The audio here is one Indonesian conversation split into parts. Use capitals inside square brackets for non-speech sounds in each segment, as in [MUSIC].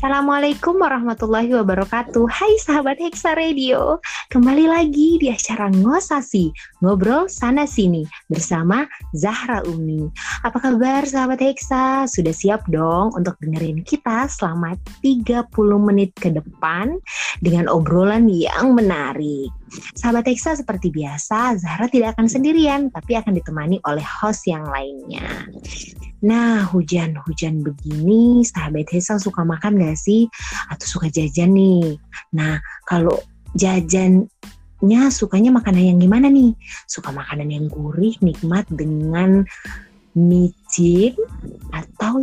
Assalamualaikum warahmatullahi wabarakatuh. Hai sahabat Hexa Radio Kembali lagi di acara Ngosasi Ngobrol sana sini Bersama Zahra Umi Apa kabar sahabat Hexa? Sudah siap dong untuk dengerin kita selama 30 menit ke depan Dengan obrolan yang menarik. Sahabat Hexa seperti biasa Zahra tidak akan sendirian Tapi akan ditemani oleh host yang lainnya Nah, hujan-hujan begini, sahabat Hesa suka makan gak sih? Atau suka jajan nih? Nah, kalau jajannya sukanya makanan yang gimana nih? Suka makanan yang gurih, nikmat dengan micin atau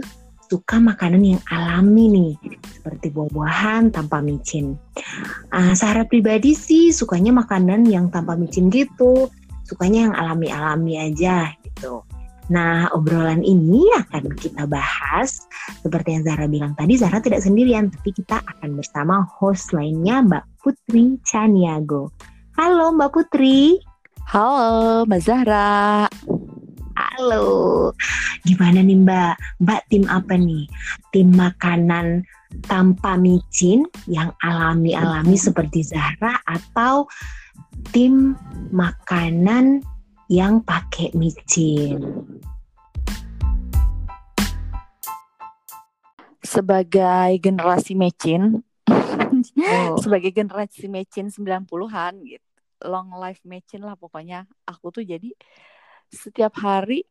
suka makanan yang alami nih seperti buah-buahan tanpa micin. Uh, secara pribadi sih sukanya makanan yang tanpa micin gitu, sukanya yang alami-alami aja gitu. Nah, obrolan ini akan kita bahas seperti yang Zara bilang tadi, Zara tidak sendirian, tapi kita akan bersama host lainnya Mbak Putri Chaniago. Halo Mbak Putri. Halo Mbak Zahra. Halo. Gimana nih Mbak? Mbak tim apa nih? Tim makanan tanpa micin yang alami-alami seperti Zahra atau tim makanan yang pakai micin. Sebagai generasi mecin, oh. [LAUGHS] sebagai generasi mecin 90-an gitu. Long life mecin lah pokoknya. Aku tuh jadi setiap hari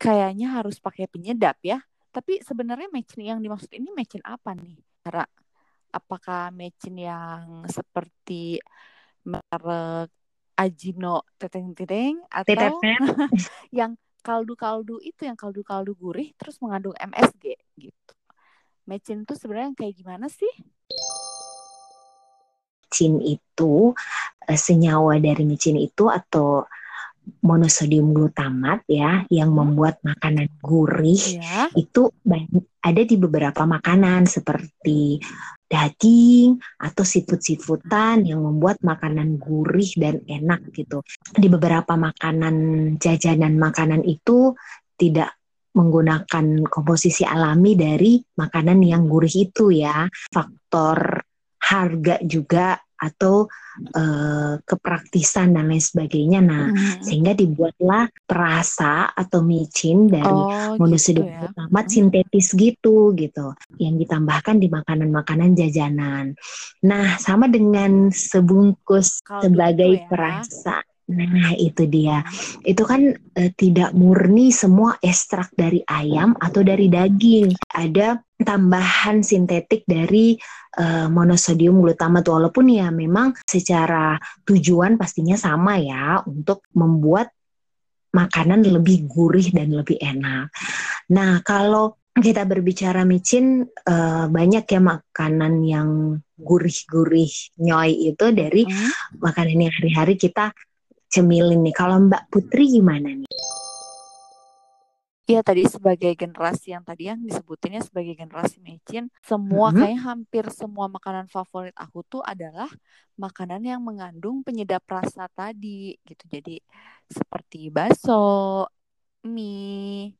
kayaknya harus pakai penyedap ya. Tapi sebenarnya mecin yang dimaksud ini mecin apa nih? Cara apakah mecin yang seperti merek ajino teteng-teteng atau [LAUGHS] yang kaldu-kaldu itu yang kaldu-kaldu gurih terus mengandung MSG gitu. Mecin itu sebenarnya kayak gimana sih? Mecin itu eh, senyawa dari micin itu atau monosodium glutamat ya yang hmm. membuat makanan gurih ya. itu banyak ada di beberapa makanan seperti daging atau seafood-seafoodan yang membuat makanan gurih dan enak gitu. Di beberapa makanan jajanan makanan itu tidak menggunakan komposisi alami dari makanan yang gurih itu ya. Faktor harga juga atau uh, kepraktisan dan lain sebagainya. Nah, hmm. sehingga dibuatlah perasa atau micin dari oh, monosodium gitu ya. hmm. sintetis gitu gitu yang ditambahkan di makanan-makanan jajanan. Nah, sama dengan sebungkus Kalo sebagai gitu ya. perasa. Nah, itu dia. Itu kan e, tidak murni semua ekstrak dari ayam atau dari daging. Ada tambahan sintetik dari uh, monosodium glutamat walaupun ya memang secara tujuan pastinya sama ya untuk membuat makanan lebih gurih dan lebih enak. Nah, kalau kita berbicara micin uh, banyak ya makanan yang gurih-gurih nyoy itu dari hmm. makanan yang hari-hari kita cemilin nih. Kalau Mbak Putri gimana nih? Iya tadi sebagai generasi yang tadi yang disebutinnya sebagai generasi mecin, semua mm -hmm. kayak hampir semua makanan favorit aku tuh adalah makanan yang mengandung penyedap rasa tadi gitu. Jadi seperti bakso, mie,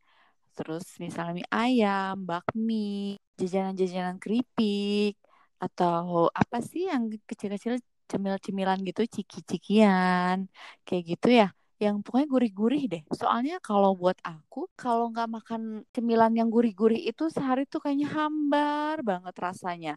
terus misalnya mie ayam, bakmi, jajanan-jajanan keripik atau apa sih yang kecil-kecil cemil-cemilan gitu, ciki-cikian, kayak gitu ya yang pokoknya gurih-gurih deh. Soalnya kalau buat aku, kalau nggak makan cemilan yang gurih-gurih itu sehari tuh kayaknya hambar banget rasanya.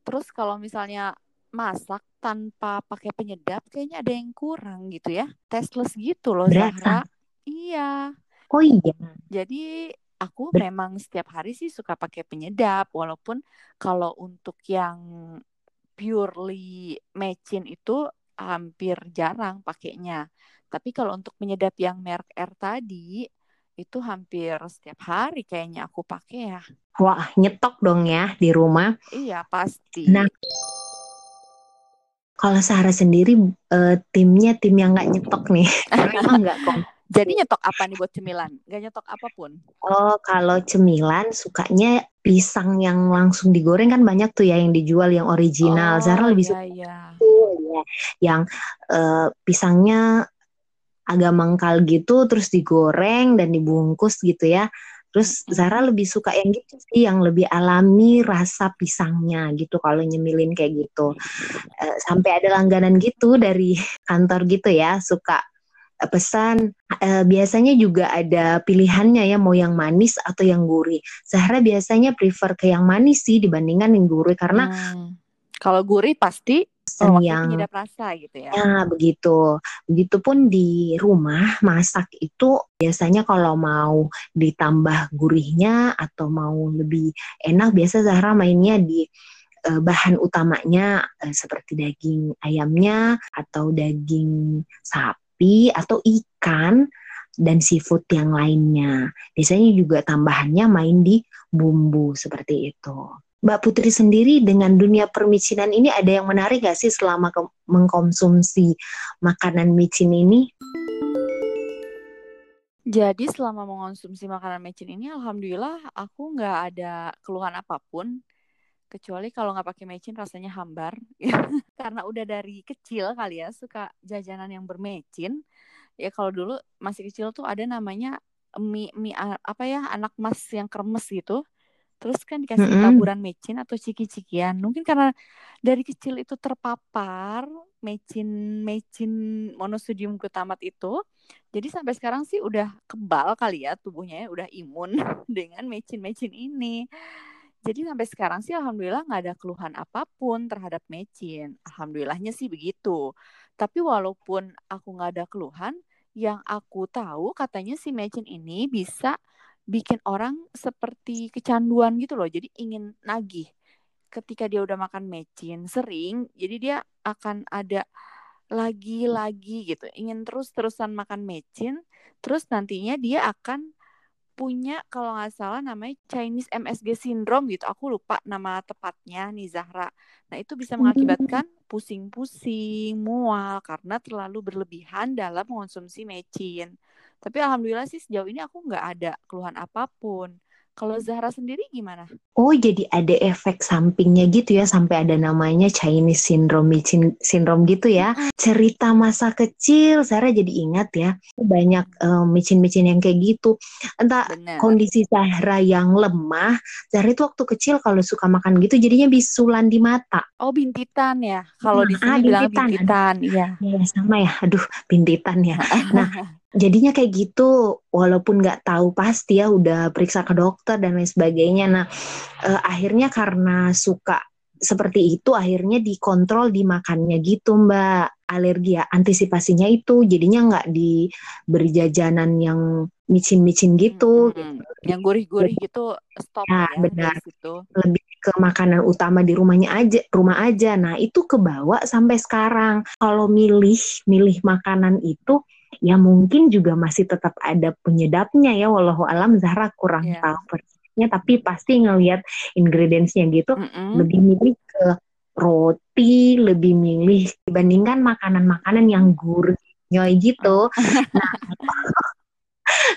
Terus kalau misalnya masak tanpa pakai penyedap, kayaknya ada yang kurang gitu ya. Tasteless gitu loh, Zahra. Iya. Oh iya. Jadi aku memang setiap hari sih suka pakai penyedap, walaupun kalau untuk yang purely mecin itu hampir jarang pakainya Tapi kalau untuk penyedap yang merek R tadi itu hampir setiap hari kayaknya aku pakai ya. Wah, nyetok dong ya di rumah. Iya, pasti. Nah, kalau Sarah sendiri uh, timnya tim yang nggak nyetok nih. [LAUGHS] Emang nggak kok. Jadi nyetok apa nih buat cemilan? Gak nyetok apa pun? Oh, kalau cemilan sukanya pisang yang langsung digoreng kan banyak tuh ya yang dijual yang original. Oh, Zara lebih iya, suka iya. ya, yang uh, pisangnya agak mangkal gitu terus digoreng dan dibungkus gitu ya. Terus Zara lebih suka yang gitu sih, yang lebih alami rasa pisangnya gitu kalau nyemilin kayak gitu. Uh, sampai ada langganan gitu dari [LAUGHS] kantor gitu ya, suka eh, pesan uh, biasanya juga ada pilihannya ya mau yang manis atau yang gurih. Zahra biasanya prefer ke yang manis sih dibandingkan yang gurih karena hmm. kalau gurih pasti oh, yang penyedap rasa gitu ya. Nah, begitu. Begitupun di rumah masak itu biasanya kalau mau ditambah gurihnya atau mau lebih enak biasa Zahra mainnya di uh, bahan utamanya seperti daging ayamnya atau daging sapi atau ikan dan seafood yang lainnya. Biasanya juga tambahannya main di bumbu seperti itu. Mbak Putri sendiri dengan dunia permicinan ini ada yang menarik gak sih selama mengkonsumsi makanan micin ini? Jadi selama mengkonsumsi makanan micin ini, alhamdulillah aku nggak ada keluhan apa pun, kecuali kalau nggak pakai micin rasanya hambar. [LAUGHS] Karena udah dari kecil kali ya suka jajanan yang bermecin. Ya kalau dulu masih kecil tuh ada namanya mie mie apa ya anak mas yang kremes gitu terus kan dikasih mm -hmm. taburan mecin atau ciki-cikian mungkin karena dari kecil itu terpapar mecin mecin monosodium glutamat itu jadi sampai sekarang sih udah kebal kali ya tubuhnya ya udah imun [LAUGHS] dengan mecin-mecin ini jadi sampai sekarang sih alhamdulillah nggak ada keluhan apa pun terhadap mecin alhamdulillahnya sih begitu tapi walaupun aku nggak ada keluhan yang aku tahu katanya si mecin ini bisa bikin orang seperti kecanduan gitu loh. Jadi ingin nagih. Ketika dia udah makan mecin sering, jadi dia akan ada lagi-lagi gitu. Ingin terus-terusan makan mecin, terus nantinya dia akan punya kalau nggak salah namanya Chinese MSG syndrome gitu. Aku lupa nama tepatnya nih Zahra. Nah, itu bisa mengakibatkan pusing-pusing, mual karena terlalu berlebihan dalam mengonsumsi mecin. Tapi alhamdulillah sih sejauh ini aku nggak ada keluhan apa pun. Kalau Zahra sendiri gimana? Oh, jadi ada efek sampingnya gitu ya, sampai ada namanya Chinese syndrome, syndrome gitu ya. Cerita masa kecil, Zahra jadi ingat ya, banyak um, micin-micin yang kayak gitu. Entah Bener. kondisi Zahra yang lemah, Zahra itu waktu kecil kalau suka makan gitu, jadinya bisulan di mata. Oh, bintitan ya? Kalau nah, di sini ah, bilang bintitan. bintitan. Iya. Ya, sama ya. Aduh, bintitan ya. [LAUGHS] Nah, jadinya kayak gitu walaupun nggak tahu pasti ya udah periksa ke dokter dan lain sebagainya. Nah eh, akhirnya karena suka seperti itu akhirnya dikontrol di makannya gitu mbak. Alergi ya antisipasinya itu jadinya nggak diberi jajanan yang micin-micin gitu, hmm, yang gurih-gurih gitu stop ya, ya benar. gitu. lebih ke makanan utama di rumahnya aja rumah aja. Nah itu kebawa sampai sekarang. Kalau milih milih makanan itu ya mungkin juga masih tetap ada penyedapnya ya walau alam Zahra kurang yeah. tahu persisnya tapi pasti ngelihat ingredientsnya gitu mm -hmm. lebih milih ke roti lebih milih dibandingkan makanan-makanan yang gurih nyoy gitu nah [LAUGHS]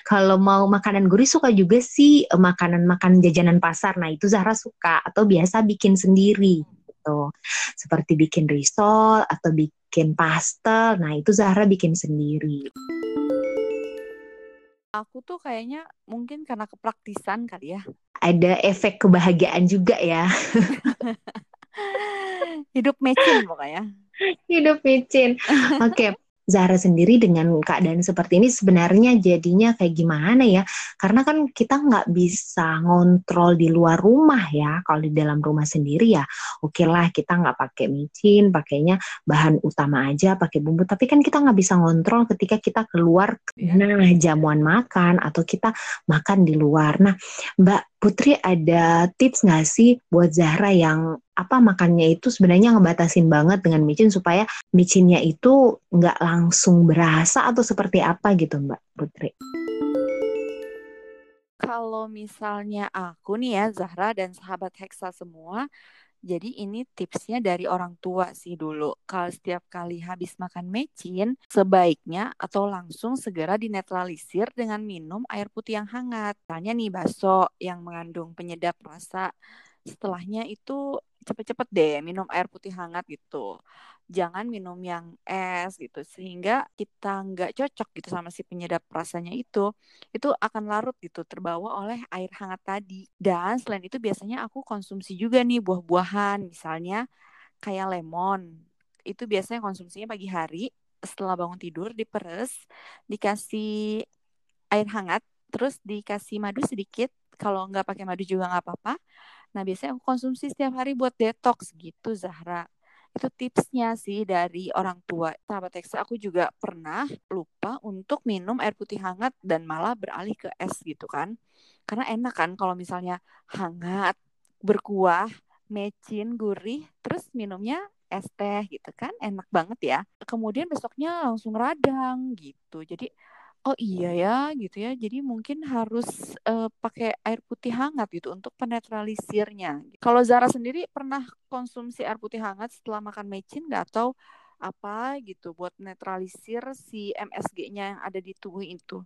kalau mau makanan gurih suka juga sih eh, makanan-makanan jajanan pasar nah itu Zahra suka atau biasa bikin sendiri gitu seperti bikin risol atau bikin bikin pastel. Nah, itu Zahra bikin sendiri. Aku tuh kayaknya mungkin karena kepraktisan kali ya. Ada efek kebahagiaan juga ya. [LAUGHS] Hidup mecin pokoknya. Hidup mecin. Oke. Okay. [LAUGHS] Zahra sendiri dengan keadaan seperti ini sebenarnya jadinya kayak gimana ya? Karena kan kita nggak bisa ngontrol di luar rumah ya. Kalau di dalam rumah sendiri ya, oke okay lah kita nggak pakai micin, pakainya bahan utama aja, pakai bumbu. Tapi kan kita nggak bisa ngontrol ketika kita keluar, nah jamuan makan atau kita makan di luar. Nah, Mbak Putri ada tips nggak sih buat Zahra yang apa makannya itu sebenarnya ngebatasin banget dengan micin supaya micinnya itu nggak langsung berasa atau seperti apa gitu Mbak Putri? Kalau misalnya aku nih ya Zahra dan sahabat Hexa semua, jadi ini tipsnya dari orang tua sih dulu. Kalau setiap kali habis makan mecin, sebaiknya atau langsung segera dinetralisir dengan minum air putih yang hangat. Misalnya nih bakso yang mengandung penyedap rasa. Setelahnya itu cepet-cepet deh minum air putih hangat gitu. Jangan minum yang es gitu sehingga kita nggak cocok gitu sama si penyedap rasanya itu. Itu akan larut gitu terbawa oleh air hangat tadi. Dan selain itu biasanya aku konsumsi juga nih buah-buahan misalnya kayak lemon. Itu biasanya konsumsinya pagi hari setelah bangun tidur diperes dikasih air hangat terus dikasih madu sedikit. Kalau nggak pakai madu juga nggak apa-apa Nah, biasanya aku konsumsi setiap hari buat detox gitu, Zahra. Itu tipsnya sih dari orang tua. Sahabat Teksa, aku juga pernah lupa untuk minum air putih hangat dan malah beralih ke es gitu kan. Karena enak kan kalau misalnya hangat, berkuah, mecin, gurih, terus minumnya es teh gitu kan enak banget ya kemudian besoknya langsung radang gitu jadi Oh iya ya gitu ya. Jadi mungkin harus uh, pakai air putih hangat gitu untuk penetralisirnya. Kalau Zara sendiri pernah konsumsi air putih hangat setelah makan mecin nggak atau apa gitu buat netralisir si MSG-nya yang ada di tubuh itu?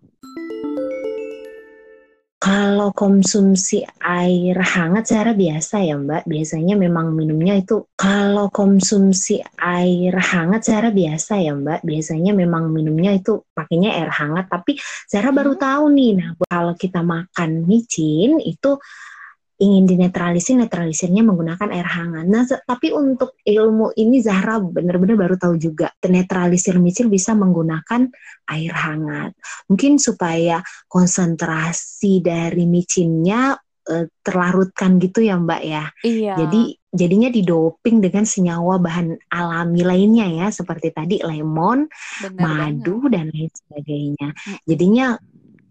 Kalau konsumsi air hangat secara biasa ya Mbak, biasanya memang minumnya itu kalau konsumsi air hangat secara biasa ya Mbak, biasanya memang minumnya itu pakainya air hangat. Tapi Zara baru hmm. tahu nih, nah kalau kita makan micin itu ingin dinetralisir, netralisirnya menggunakan air hangat. Nah, tapi untuk ilmu ini Zahra benar-benar baru tahu juga. Netralisir micin bisa menggunakan air hangat. Mungkin supaya konsentrasi dari micinnya uh, terlarutkan gitu ya Mbak ya. Iya. Jadi jadinya didoping dengan senyawa bahan alami lainnya ya seperti tadi lemon, Benar madu banget. dan lain sebagainya. Jadinya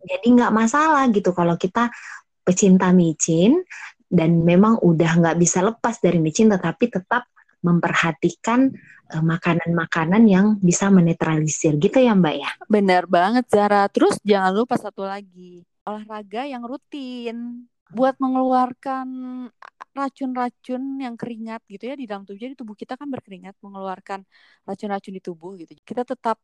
jadi nggak masalah gitu kalau kita pecinta micin dan memang udah nggak bisa lepas dari micin tetapi tetap memperhatikan uh, makanan-makanan yang bisa menetralisir gitu ya Mbak ya. Benar banget Zara. Terus jangan lupa satu lagi, olahraga yang rutin buat mengeluarkan racun-racun yang keringat gitu ya di dalam tubuh. Jadi tubuh kita kan berkeringat mengeluarkan racun-racun di tubuh gitu. Kita tetap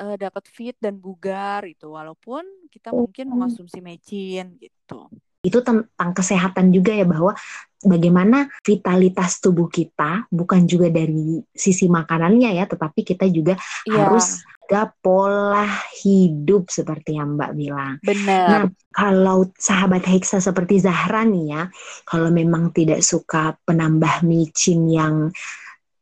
uh, dapat fit dan bugar itu walaupun kita mungkin mengonsumsi mecin gitu itu tentang kesehatan juga ya bahwa bagaimana vitalitas tubuh kita bukan juga dari sisi makanannya ya tetapi kita juga ya. harus ada pola hidup seperti yang Mbak bilang. Benar. Nah, kalau sahabat Hexa seperti Zahra nih ya, kalau memang tidak suka penambah micin yang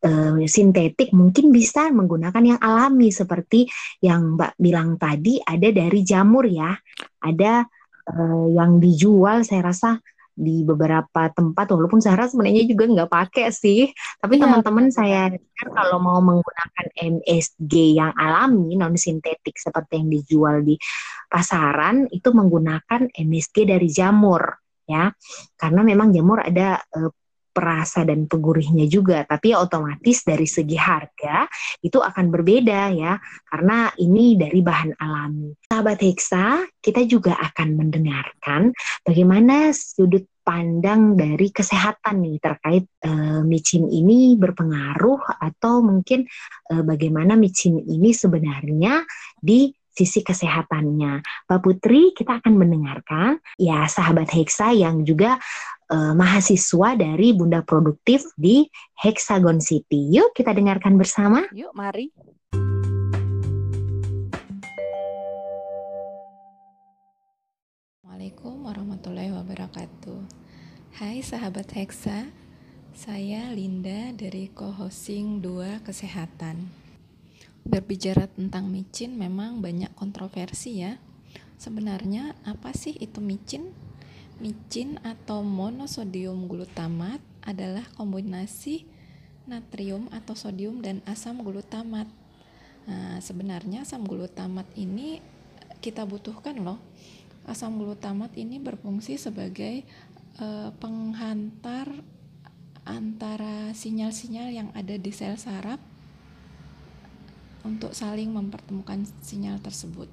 uh, sintetik mungkin bisa menggunakan yang alami seperti yang Mbak bilang tadi ada dari jamur ya. Ada uh, yang dijual saya rasa di beberapa tempat walaupun Zahra sebenarnya juga nggak pakai sih. Tapi iya, teman-teman saya kalau mau menggunakan MSG yang alami non sintetik seperti yang dijual di pasaran itu menggunakan MSG dari jamur ya. Karena memang jamur ada uh, perasa dan pegurihnya juga, tapi otomatis dari segi harga itu akan berbeda ya, karena ini dari bahan alami. Sahabat Hexa, kita juga akan mendengarkan bagaimana sudut pandang dari kesehatan nih terkait uh, micin ini berpengaruh atau mungkin uh, bagaimana micin ini sebenarnya di sisi kesehatannya. Pak Putri, kita akan mendengarkan ya sahabat Hexa yang juga uh, mahasiswa dari Bunda Produktif di Hexagon City. Yuk kita dengarkan bersama. Yuk, mari. Assalamualaikum warahmatullahi wabarakatuh. Hai sahabat Hexa, saya Linda dari Kohosing 2 Kesehatan. Berbicara tentang micin memang banyak kontroversi ya. Sebenarnya apa sih itu micin? Micin atau monosodium glutamat adalah kombinasi natrium atau sodium dan asam glutamat. Nah, sebenarnya asam glutamat ini kita butuhkan loh. Asam glutamat ini berfungsi sebagai uh, penghantar antara sinyal-sinyal yang ada di sel saraf untuk saling mempertemukan sinyal tersebut.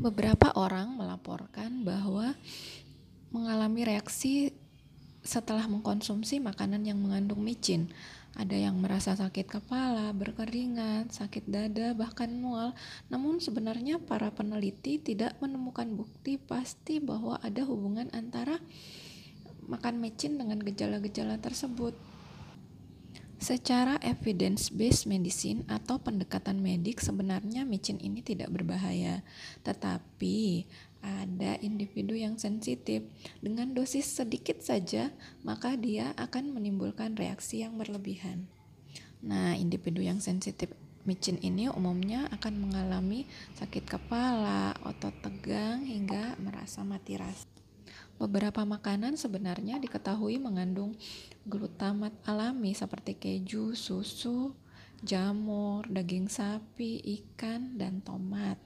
Beberapa orang melaporkan bahwa mengalami reaksi setelah mengkonsumsi makanan yang mengandung micin. Ada yang merasa sakit kepala, berkeringat, sakit dada, bahkan mual. Namun sebenarnya para peneliti tidak menemukan bukti pasti bahwa ada hubungan antara makan micin dengan gejala-gejala tersebut. Secara evidence-based medicine atau pendekatan medik sebenarnya micin ini tidak berbahaya, tetapi ada individu yang sensitif. Dengan dosis sedikit saja, maka dia akan menimbulkan reaksi yang berlebihan. Nah, individu yang sensitif micin ini umumnya akan mengalami sakit kepala, otot tegang, hingga merasa mati rasa. Beberapa makanan sebenarnya diketahui mengandung glutamat alami seperti keju, susu, jamur, daging sapi, ikan, dan tomat.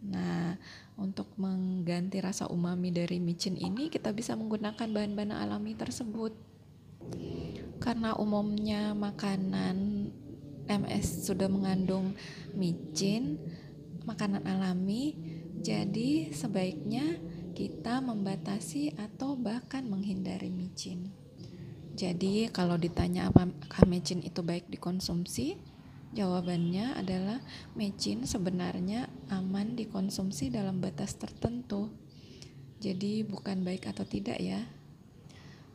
Nah, untuk mengganti rasa umami dari micin ini kita bisa menggunakan bahan-bahan alami tersebut. Karena umumnya makanan MS sudah mengandung micin, makanan alami, jadi sebaiknya kita membatasi atau bahkan menghindari micin. Jadi kalau ditanya apakah micin itu baik dikonsumsi, jawabannya adalah micin sebenarnya aman dikonsumsi dalam batas tertentu. Jadi bukan baik atau tidak ya.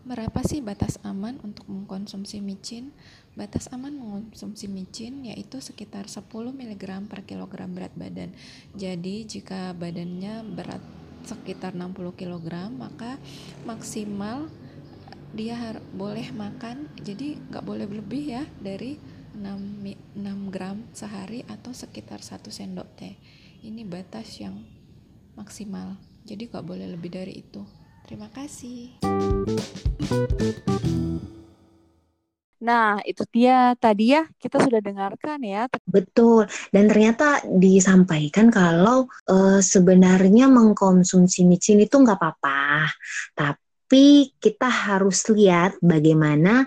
Berapa sih batas aman untuk mengkonsumsi micin? Batas aman mengkonsumsi micin yaitu sekitar 10 mg per kilogram berat badan. Jadi jika badannya berat sekitar 60 kg maka maksimal dia boleh makan jadi nggak boleh lebih ya dari 6, 6 gram sehari atau sekitar 1 sendok teh ini batas yang maksimal jadi nggak boleh lebih dari itu terima kasih Nah, itu dia tadi ya kita sudah dengarkan ya. Betul. Dan ternyata disampaikan kalau uh, sebenarnya mengkonsumsi micin itu nggak apa-apa. Tapi kita harus lihat bagaimana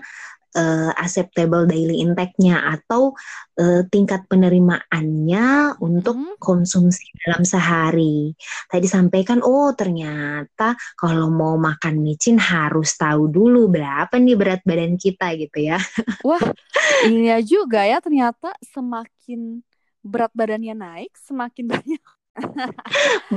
uh, acceptable daily intake-nya atau uh, tingkat penerimaannya untuk hmm. konsumsi dalam sehari. Tadi sampaikan, oh ternyata kalau mau makan micin harus tahu dulu berapa nih berat badan kita gitu ya. [LAUGHS] Wah, ini juga ya ternyata semakin berat badannya naik, semakin [LAUGHS] banyak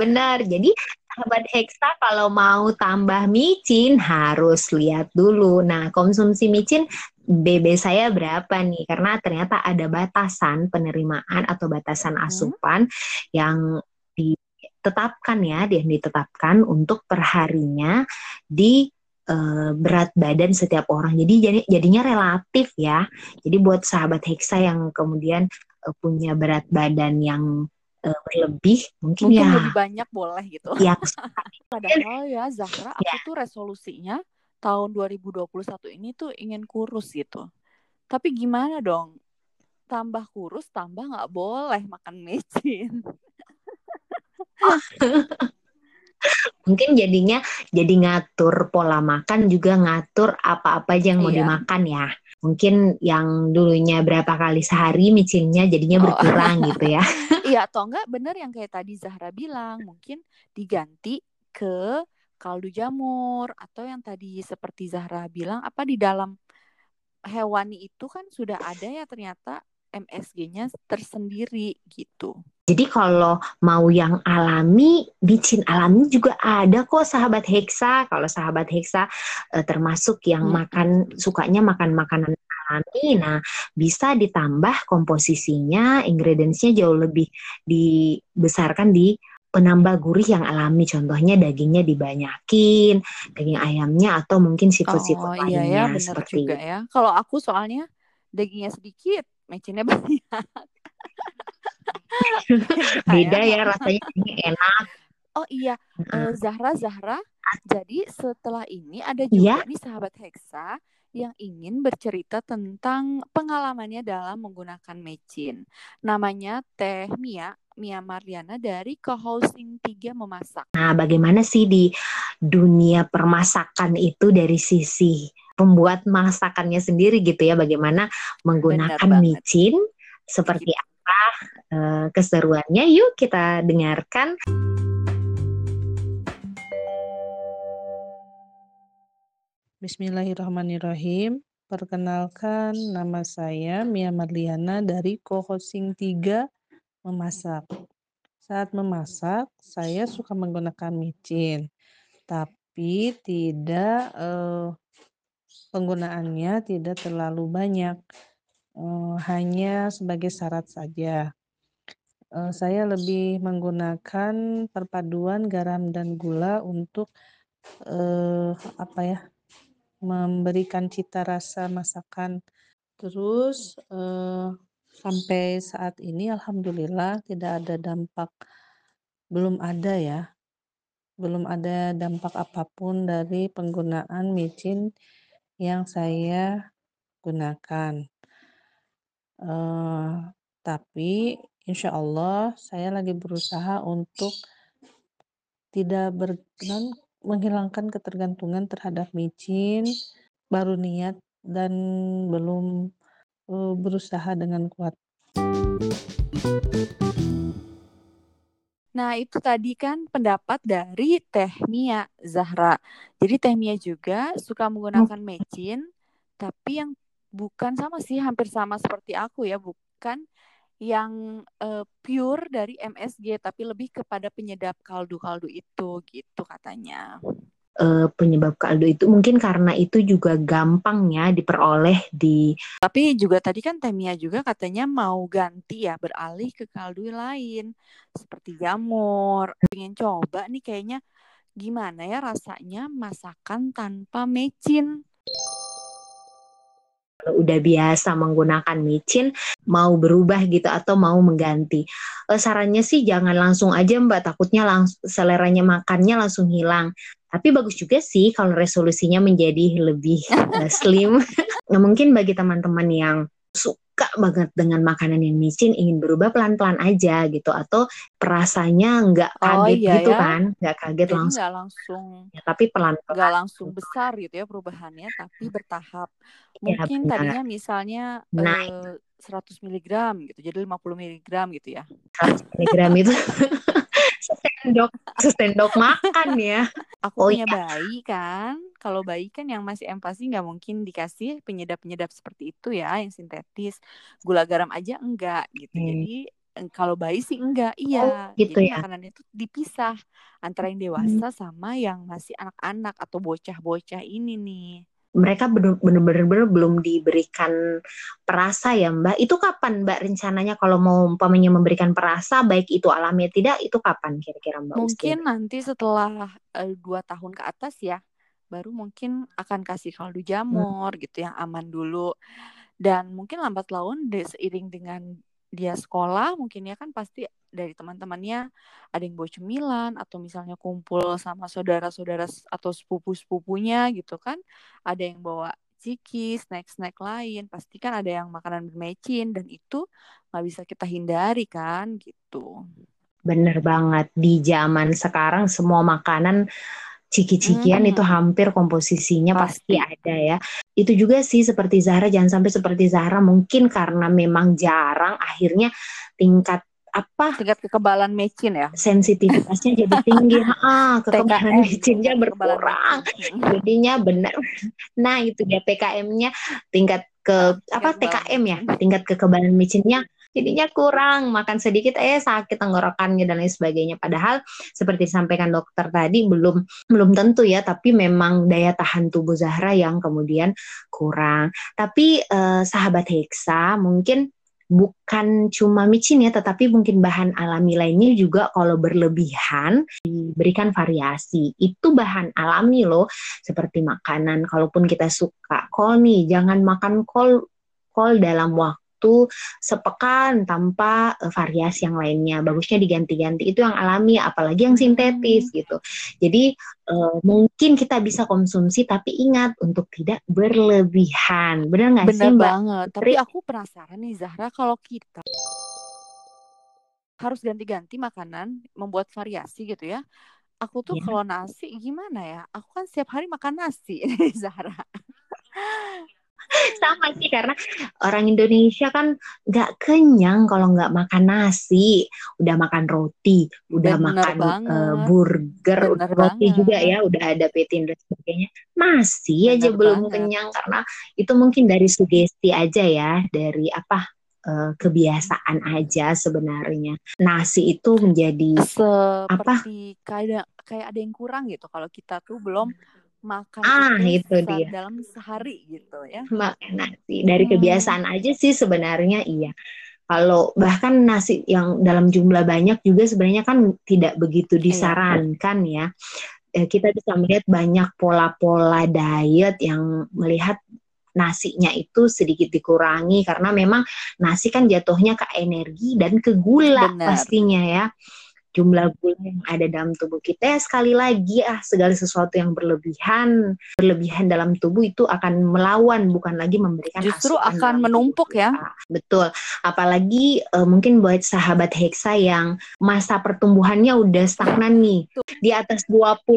Benar. Jadi sahabat Hexa kalau mau tambah micin harus lihat dulu. Nah, konsumsi micin BB saya berapa nih? Karena ternyata ada batasan penerimaan atau batasan asupan hmm. yang ditetapkan ya, yang ditetapkan untuk perharinya di uh, berat badan setiap orang. Jadi jadi jadinya relatif ya. Jadi buat sahabat Hexa yang kemudian uh, punya berat badan yang uh, berlebih mungkin, mungkin ya lebih banyak boleh gitu. [LAUGHS] Yang padahal ya Zahra aku ya. tuh resolusinya tahun 2021 ini tuh ingin kurus gitu. Tapi gimana dong? Tambah kurus, tambah nggak boleh makan micin. [LAUGHS] Mungkin jadinya jadi ngatur pola makan juga ngatur apa-apa aja yang mau iya. dimakan ya. Mungkin yang dulunya berapa kali sehari micinnya jadinya oh. berkurang gitu ya. [LAUGHS] Iya atau enggak bener yang kayak tadi Zahra bilang, mungkin diganti ke kaldu jamur atau yang tadi seperti Zahra bilang apa di dalam hewani itu kan sudah ada ya ternyata MSG-nya tersendiri gitu. Jadi kalau mau yang alami, bicin alami juga ada kok sahabat Hexa. Kalau sahabat Hexa eh, termasuk yang hmm. makan sukanya makan makanan alami, nah bisa ditambah komposisinya, ingredientsnya jauh lebih dibesarkan di penambah gurih yang alami. Contohnya dagingnya dibanyakin daging ayamnya atau mungkin seafood-seafood oh, iya ya, seperti juga ya. Kalau aku soalnya dagingnya sedikit mecinnya [LAUGHS] banyak. Beda ya rasanya ini enak. Oh iya. Uh, Zahra Zahra jadi setelah ini ada juga ya? nih sahabat Hexa yang ingin bercerita tentang pengalamannya dalam menggunakan mecin. Namanya Teh Mia Mia Mariana dari co-hosting Tiga Memasak. Nah, bagaimana sih di dunia permasakan itu dari sisi pembuat masakannya sendiri gitu ya? Bagaimana menggunakan micin? Seperti apa uh, keseruannya? Yuk kita dengarkan. Bismillahirrahmanirrahim. Perkenalkan, nama saya Mia Marliana dari Co-Hosting 3 Memasak. Saat memasak, saya suka menggunakan micin, tapi tidak eh, penggunaannya tidak terlalu banyak, eh, hanya sebagai syarat saja. Eh, saya lebih menggunakan perpaduan garam dan gula untuk eh, apa ya memberikan cita rasa masakan. Terus eh, sampai saat ini alhamdulillah tidak ada dampak belum ada ya. Belum ada dampak apa pun dari penggunaan micin yang saya gunakan. Uh, tapi insya Allah saya lagi berusaha untuk tidak ber, menghilangkan ketergantungan terhadap micin, baru niat dan belum uh, berusaha dengan kuat. Nah, itu tadi kan pendapat dari Teh Mia Zahra. Jadi Teh Mia juga suka menggunakan mecin, tapi yang bukan sama sih, hampir sama seperti aku ya, bukan yang uh, pure dari MSG tapi lebih kepada penyedap kaldu-kaldu itu gitu katanya. Uh, penyebab kaldu itu mungkin karena itu juga gampang ya diperoleh di Tapi juga tadi kan Temia juga katanya mau ganti ya beralih ke kaldu lain seperti jamur. Pengen coba nih kayaknya gimana ya rasanya masakan tanpa mecin udah biasa menggunakan micin mau berubah gitu atau mau mengganti. Uh, sarannya sih jangan langsung aja Mbak, takutnya langsung seleranya makannya langsung hilang. Tapi bagus juga sih kalau resolusinya menjadi lebih uh, slim. [LAUGHS] nah, mungkin bagi teman-teman yang suka banget dengan makanan yang micin ingin berubah pelan-pelan aja gitu. Atau perasanya nggak oh, kaget oh, iya gitu ya? kan? Nggak kaget Jadi langsung. nggak langsung ya, tapi pelan-pelan nggak langsung besar gitu ya perubahannya tapi bertahap. Iya, mungkin ya, tadinya misalnya nah, uh, 100 mg gitu jadi 50 mg gitu ya. 100 mg itu [LAUGHS] sendok sendok makan ya. Aku oh, punya iya. bayi kan. Kalau bayi kan yang masih empasi nggak mungkin dikasih penyedap-penyedap seperti itu ya, yang sintetis. Gula garam aja enggak gitu. Hmm. Jadi kalau bayi sih enggak, iya. Oh, gitu Jadi ya. makanan itu dipisah antara yang dewasa hmm. sama yang masih anak-anak atau bocah-bocah ini nih mereka benar-benar belum diberikan perasa ya Mbak. Itu kapan Mbak rencananya kalau mau umpamanya memberikan perasa baik itu alami tidak itu kapan kira-kira Mbak? Mungkin Ustin? nanti setelah uh, dua tahun ke atas ya baru mungkin akan kasih kaldu jamur hmm. gitu yang aman dulu dan mungkin lambat laun seiring dengan dia sekolah mungkin ya kan pasti dari teman-temannya ada yang bawa cemilan atau misalnya kumpul sama saudara-saudara atau sepupu-sepupunya gitu kan ada yang bawa ciki, snack-snack lain, pasti kan ada yang makanan bermecin dan itu nggak bisa kita hindari kan gitu. Bener banget di zaman sekarang semua makanan ciki-cikian hmm. itu hampir komposisinya pasti. pasti ada ya. Itu juga sih seperti Zahra jangan sampai seperti Zahra mungkin karena memang jarang akhirnya tingkat apa? Tingkat kekebalan mecin ya? Sensitivitasnya [LAUGHS] jadi tinggi. Ah kekebalan mecinnya berkurang. jadinya benar. Nah itu dia PKM-nya tingkat ke apa TKM ya? Tingkat kekebalan mecinnya jadinya kurang. Makan sedikit eh sakit tenggorokannya dan lain sebagainya. Padahal seperti disampaikan dokter tadi belum belum tentu ya. Tapi memang daya tahan tubuh Zahra yang kemudian kurang. Tapi eh, sahabat Hexa mungkin bukan cuma micin ya, tetapi mungkin bahan alami lainnya juga kalau berlebihan diberikan variasi. Itu bahan alami loh, seperti makanan. Kalaupun kita suka kol nih, jangan makan kol kol dalam waktu waktu sepekan tanpa uh, variasi yang lainnya. Bagusnya diganti-ganti. Itu yang alami, apalagi yang sintetis hmm. gitu. Jadi uh, mungkin kita bisa konsumsi, tapi ingat untuk tidak berlebihan. Benar nggak sih, Mbak? banget. Tapi aku penasaran nih, Zahra, kalau kita harus ganti-ganti makanan, membuat variasi gitu ya. Aku tuh yeah. kalau nasi gimana ya? Aku kan setiap hari makan nasi, [LAUGHS] Zahra. [LAUGHS] sama sih karena orang Indonesia kan nggak kenyang kalau nggak makan nasi. Udah makan roti udah Bener makan uh, burger Bener roti banget. juga ya udah ada petin dan sebagainya. Masih Bener aja banget. belum kenyang karena itu mungkin dari sugesti aja ya dari apa uh, kebiasaan aja sebenarnya. Nasi itu menjadi Seperti apa? kayak kayak ada yang kurang gitu. Kalau kita tuh belum makan ah itu, itu dia dalam sehari gitu ya makan nasi dari hmm. kebiasaan aja sih sebenarnya iya kalau bahkan nasi yang dalam jumlah banyak juga sebenarnya kan tidak begitu iya. disarankan ya eh, kita bisa melihat banyak pola-pola diet yang melihat nasinya itu sedikit dikurangi karena memang nasi kan jatuhnya ke energi dan ke gula Bener. pastinya ya jumlah gula yang ada dalam tubuh kita ya sekali lagi ah segala sesuatu yang berlebihan berlebihan dalam tubuh itu akan melawan bukan lagi memberikan justru akan menumpuk ya. Betul. Apalagi uh, mungkin buat sahabat heksa yang masa pertumbuhannya udah stagnan nih. Di atas 25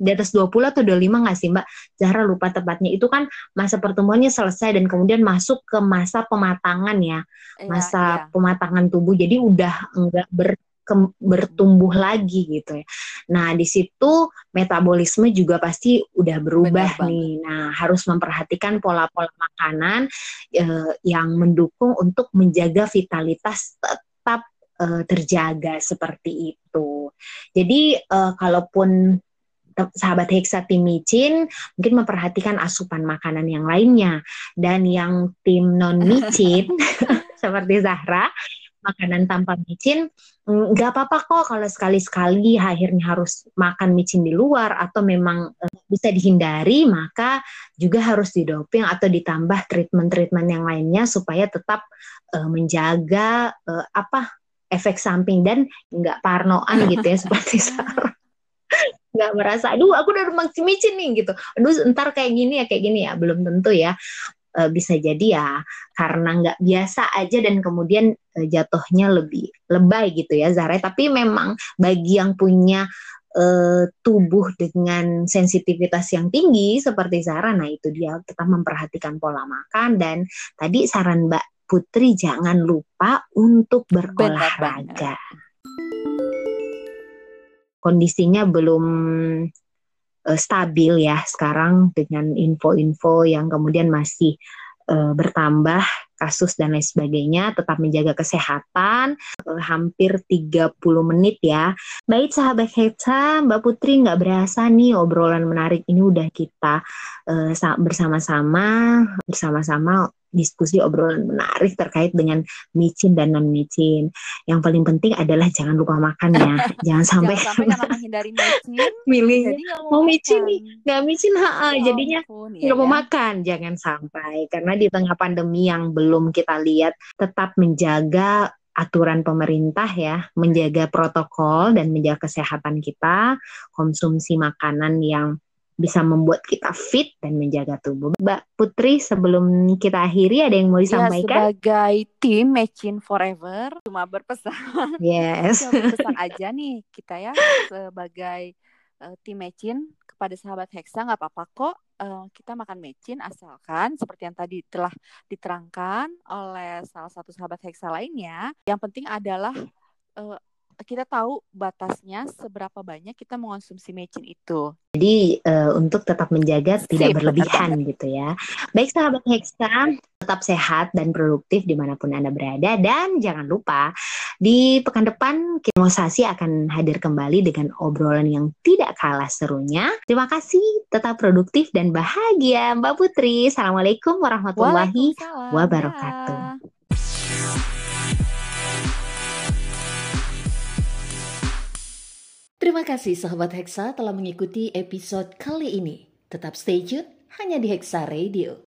di atas 20 atau 25 nggak sih Mbak? Zahra lupa tepatnya. Itu kan masa pertumbuhannya selesai dan kemudian masuk ke masa pematangan ya. Iya, masa iya. pematangan tubuh. Jadi udah enggak ber ke, bertumbuh lagi gitu ya. Nah, di situ metabolisme juga pasti udah berubah nih. Nah, harus memperhatikan pola-pola makanan eh, yang mendukung untuk menjaga vitalitas tetap eh, terjaga seperti itu. Jadi, eh, kalaupun sahabat Hexa tim micin mungkin memperhatikan asupan makanan yang lainnya dan yang tim non micin [LAUGHS] [LAUGHS] seperti Zahra makanan tanpa micin mm, nggak apa-apa kok kalau sekali-sekali akhirnya harus makan micin di luar atau memang uh, bisa dihindari maka juga harus didoping atau ditambah treatment-treatment yang lainnya supaya tetap uh, menjaga uh, apa efek samping dan nggak parnoan [LAUGHS] gitu ya seperti Sarah. Nggak merasa aduh aku udah makan micin nih gitu. Aduh ntar kayak gini ya kayak gini ya. Belum tentu ya uh, bisa jadi ya karena nggak biasa aja dan kemudian uh, jatuhnya lebih lebay gitu ya Zara. Tapi memang bagi yang punya uh, tubuh dengan sensitivitas yang tinggi seperti Zara, nah itu dia tetap memperhatikan pola makan dan tadi saran Mbak Putri jangan lupa untuk berolahraga. Kondisinya belum uh, stabil ya sekarang dengan info-info yang kemudian masih uh, bertambah kasus dan lain sebagainya, tetap menjaga kesehatan, uh, hampir 30 menit ya. Baik sahabat Heca, Mbak Putri nggak berasa nih obrolan menarik ini udah kita uh, bersama-sama, bersama-sama diskusi obrolan menarik terkait dengan micin dan non micin. Yang paling penting adalah jangan lupa makan ya. [LAUGHS] jangan sampai jangan sampai karena menghindari micin. [LAUGHS] Milih mau, micin nih, nggak micin ha, ya jadinya nggak mau ya. makan. Jangan sampai karena di tengah pandemi yang belum kita lihat tetap menjaga aturan pemerintah ya, menjaga protokol dan menjaga kesehatan kita, konsumsi makanan yang bisa membuat kita fit dan menjaga tubuh. Mbak Putri, sebelum kita akhiri ada yang mau ya, disampaikan? Ya, sebagai tim Matching Forever, cuma berpesan. Yes. cuma berpesan aja nih kita ya sebagai uh, tim Matching kepada sahabat Hexa nggak apa-apa kok uh, kita makan mecin asalkan seperti yang tadi telah diterangkan oleh salah satu sahabat Hexa lainnya. Yang penting adalah uh, kita tahu batasnya seberapa banyak kita mengonsumsi mecin itu. Jadi uh, untuk tetap menjaga Sip, tidak berlebihan betul. gitu ya. Baik sahabat Hexa, tetap sehat dan produktif di mana pun Anda berada. Dan jangan lupa di pekan depan Kimosasi akan hadir kembali dengan obrolan yang tidak kalah serunya. Terima kasih, tetap produktif dan bahagia Mbak Putri. Assalamualaikum warahmatullahi wabarakatuh. Terima kasih sahabat Hexa telah mengikuti episode kali ini. Tetap stay tune hanya di Hexa Radio.